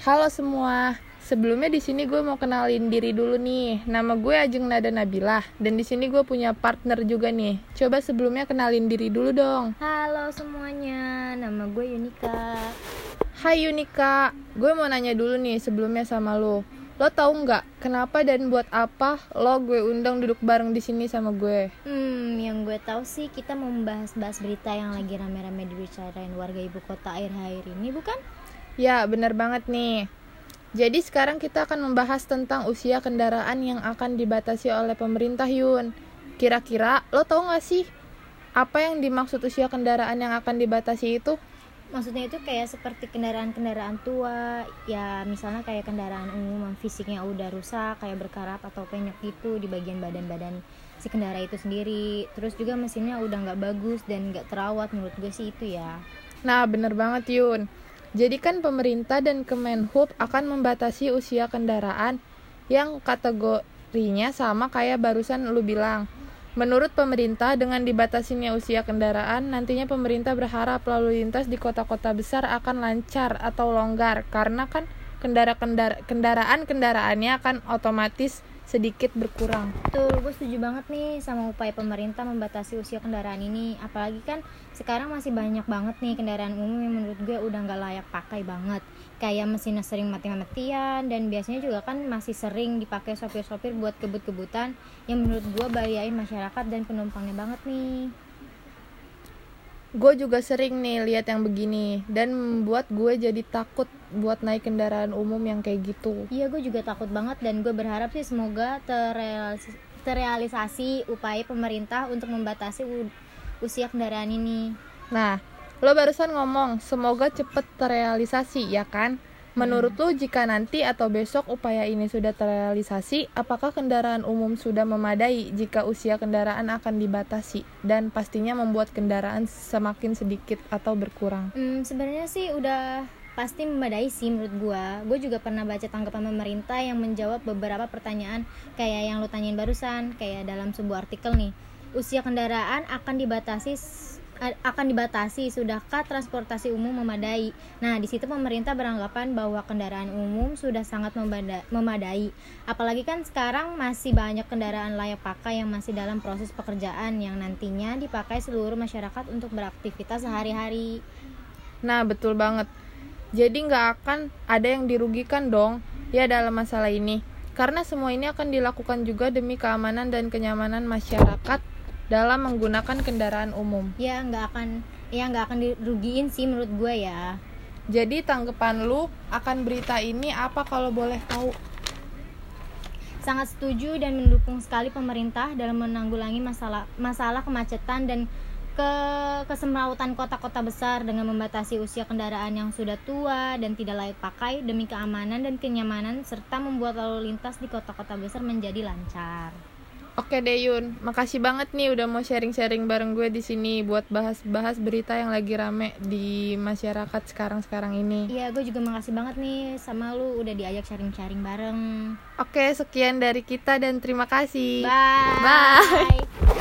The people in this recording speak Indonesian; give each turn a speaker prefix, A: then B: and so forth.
A: Halo semua. Sebelumnya di sini gue mau kenalin diri dulu nih. Nama gue Ajeng Nada Nabilah dan di sini gue punya partner juga nih. Coba sebelumnya kenalin diri dulu dong.
B: Halo semuanya, nama gue Yunika.
A: Hai Yunika, gue mau nanya dulu nih sebelumnya sama lo. Lo tahu nggak kenapa dan buat apa lo gue undang duduk bareng di sini sama gue?
B: Hmm, yang gue tahu sih kita mau membahas-bahas berita yang lagi rame-rame dibicarain warga ibu kota akhir-akhir ini, bukan?
A: Ya, bener banget nih. Jadi sekarang kita akan membahas tentang usia kendaraan yang akan dibatasi oleh pemerintah Yun. Kira-kira lo tau gak sih apa yang dimaksud usia kendaraan yang akan dibatasi itu?
B: Maksudnya itu kayak seperti kendaraan-kendaraan tua, ya misalnya kayak kendaraan umum yang fisiknya udah rusak, kayak berkarat atau penyok gitu di bagian badan-badan si kendara itu sendiri. Terus juga mesinnya udah nggak bagus dan nggak terawat menurut gue sih itu ya.
A: Nah, bener banget Yun. Jadi kan pemerintah dan Kemenhub akan membatasi usia kendaraan yang kategorinya sama kayak barusan lu bilang. Menurut pemerintah, dengan dibatasinya usia kendaraan, nantinya pemerintah berharap lalu lintas di kota-kota besar akan lancar atau longgar karena kan kendaraan-kendaraannya akan otomatis sedikit berkurang.
B: Betul, gue setuju banget nih sama upaya pemerintah membatasi usia kendaraan ini. Apalagi kan sekarang masih banyak banget nih kendaraan umum yang menurut gue udah nggak layak pakai banget. Kayak mesinnya sering mati-matian dan biasanya juga kan masih sering dipakai sopir-sopir buat kebut-kebutan yang menurut gue bahayain masyarakat dan penumpangnya banget nih
A: gue juga sering nih lihat yang begini dan membuat gue jadi takut buat naik kendaraan umum yang kayak gitu.
B: Iya, gue juga takut banget dan gue berharap sih semoga terrealisasi, terrealisasi upaya pemerintah untuk membatasi usia kendaraan ini.
A: Nah, lo barusan ngomong semoga cepet terrealisasi ya kan? Menurut lu jika nanti atau besok upaya ini sudah terrealisasi, apakah kendaraan umum sudah memadai jika usia kendaraan akan dibatasi dan pastinya membuat kendaraan semakin sedikit atau berkurang?
B: Hmm, sebenarnya sih udah pasti memadai sih menurut gua. Gue juga pernah baca tanggapan pemerintah yang menjawab beberapa pertanyaan kayak yang lu tanyain barusan, kayak dalam sebuah artikel nih. Usia kendaraan akan dibatasi akan dibatasi sudahkah transportasi umum memadai. Nah, di situ pemerintah beranggapan bahwa kendaraan umum sudah sangat memadai. Apalagi kan sekarang masih banyak kendaraan layak pakai yang masih dalam proses pekerjaan yang nantinya dipakai seluruh masyarakat untuk beraktivitas sehari-hari.
A: Nah, betul banget. Jadi nggak akan ada yang dirugikan dong ya dalam masalah ini. Karena semua ini akan dilakukan juga demi keamanan dan kenyamanan masyarakat dalam menggunakan kendaraan umum.
B: Ya nggak akan ya nggak akan dirugiin sih menurut gue ya.
A: Jadi tanggapan lu akan berita ini apa kalau boleh tahu?
B: Sangat setuju dan mendukung sekali pemerintah dalam menanggulangi masalah masalah kemacetan dan ke kesemrautan kota-kota besar dengan membatasi usia kendaraan yang sudah tua dan tidak layak pakai demi keamanan dan kenyamanan serta membuat lalu lintas di kota-kota besar menjadi lancar.
A: Oke deh Yun, makasih banget nih udah mau sharing-sharing bareng gue di sini buat bahas-bahas berita yang lagi rame di masyarakat sekarang-sekarang ini.
B: Iya, gue juga makasih banget nih sama lu udah diajak sharing-sharing bareng.
A: Oke, sekian dari kita dan terima kasih.
B: Bye.
A: Bye.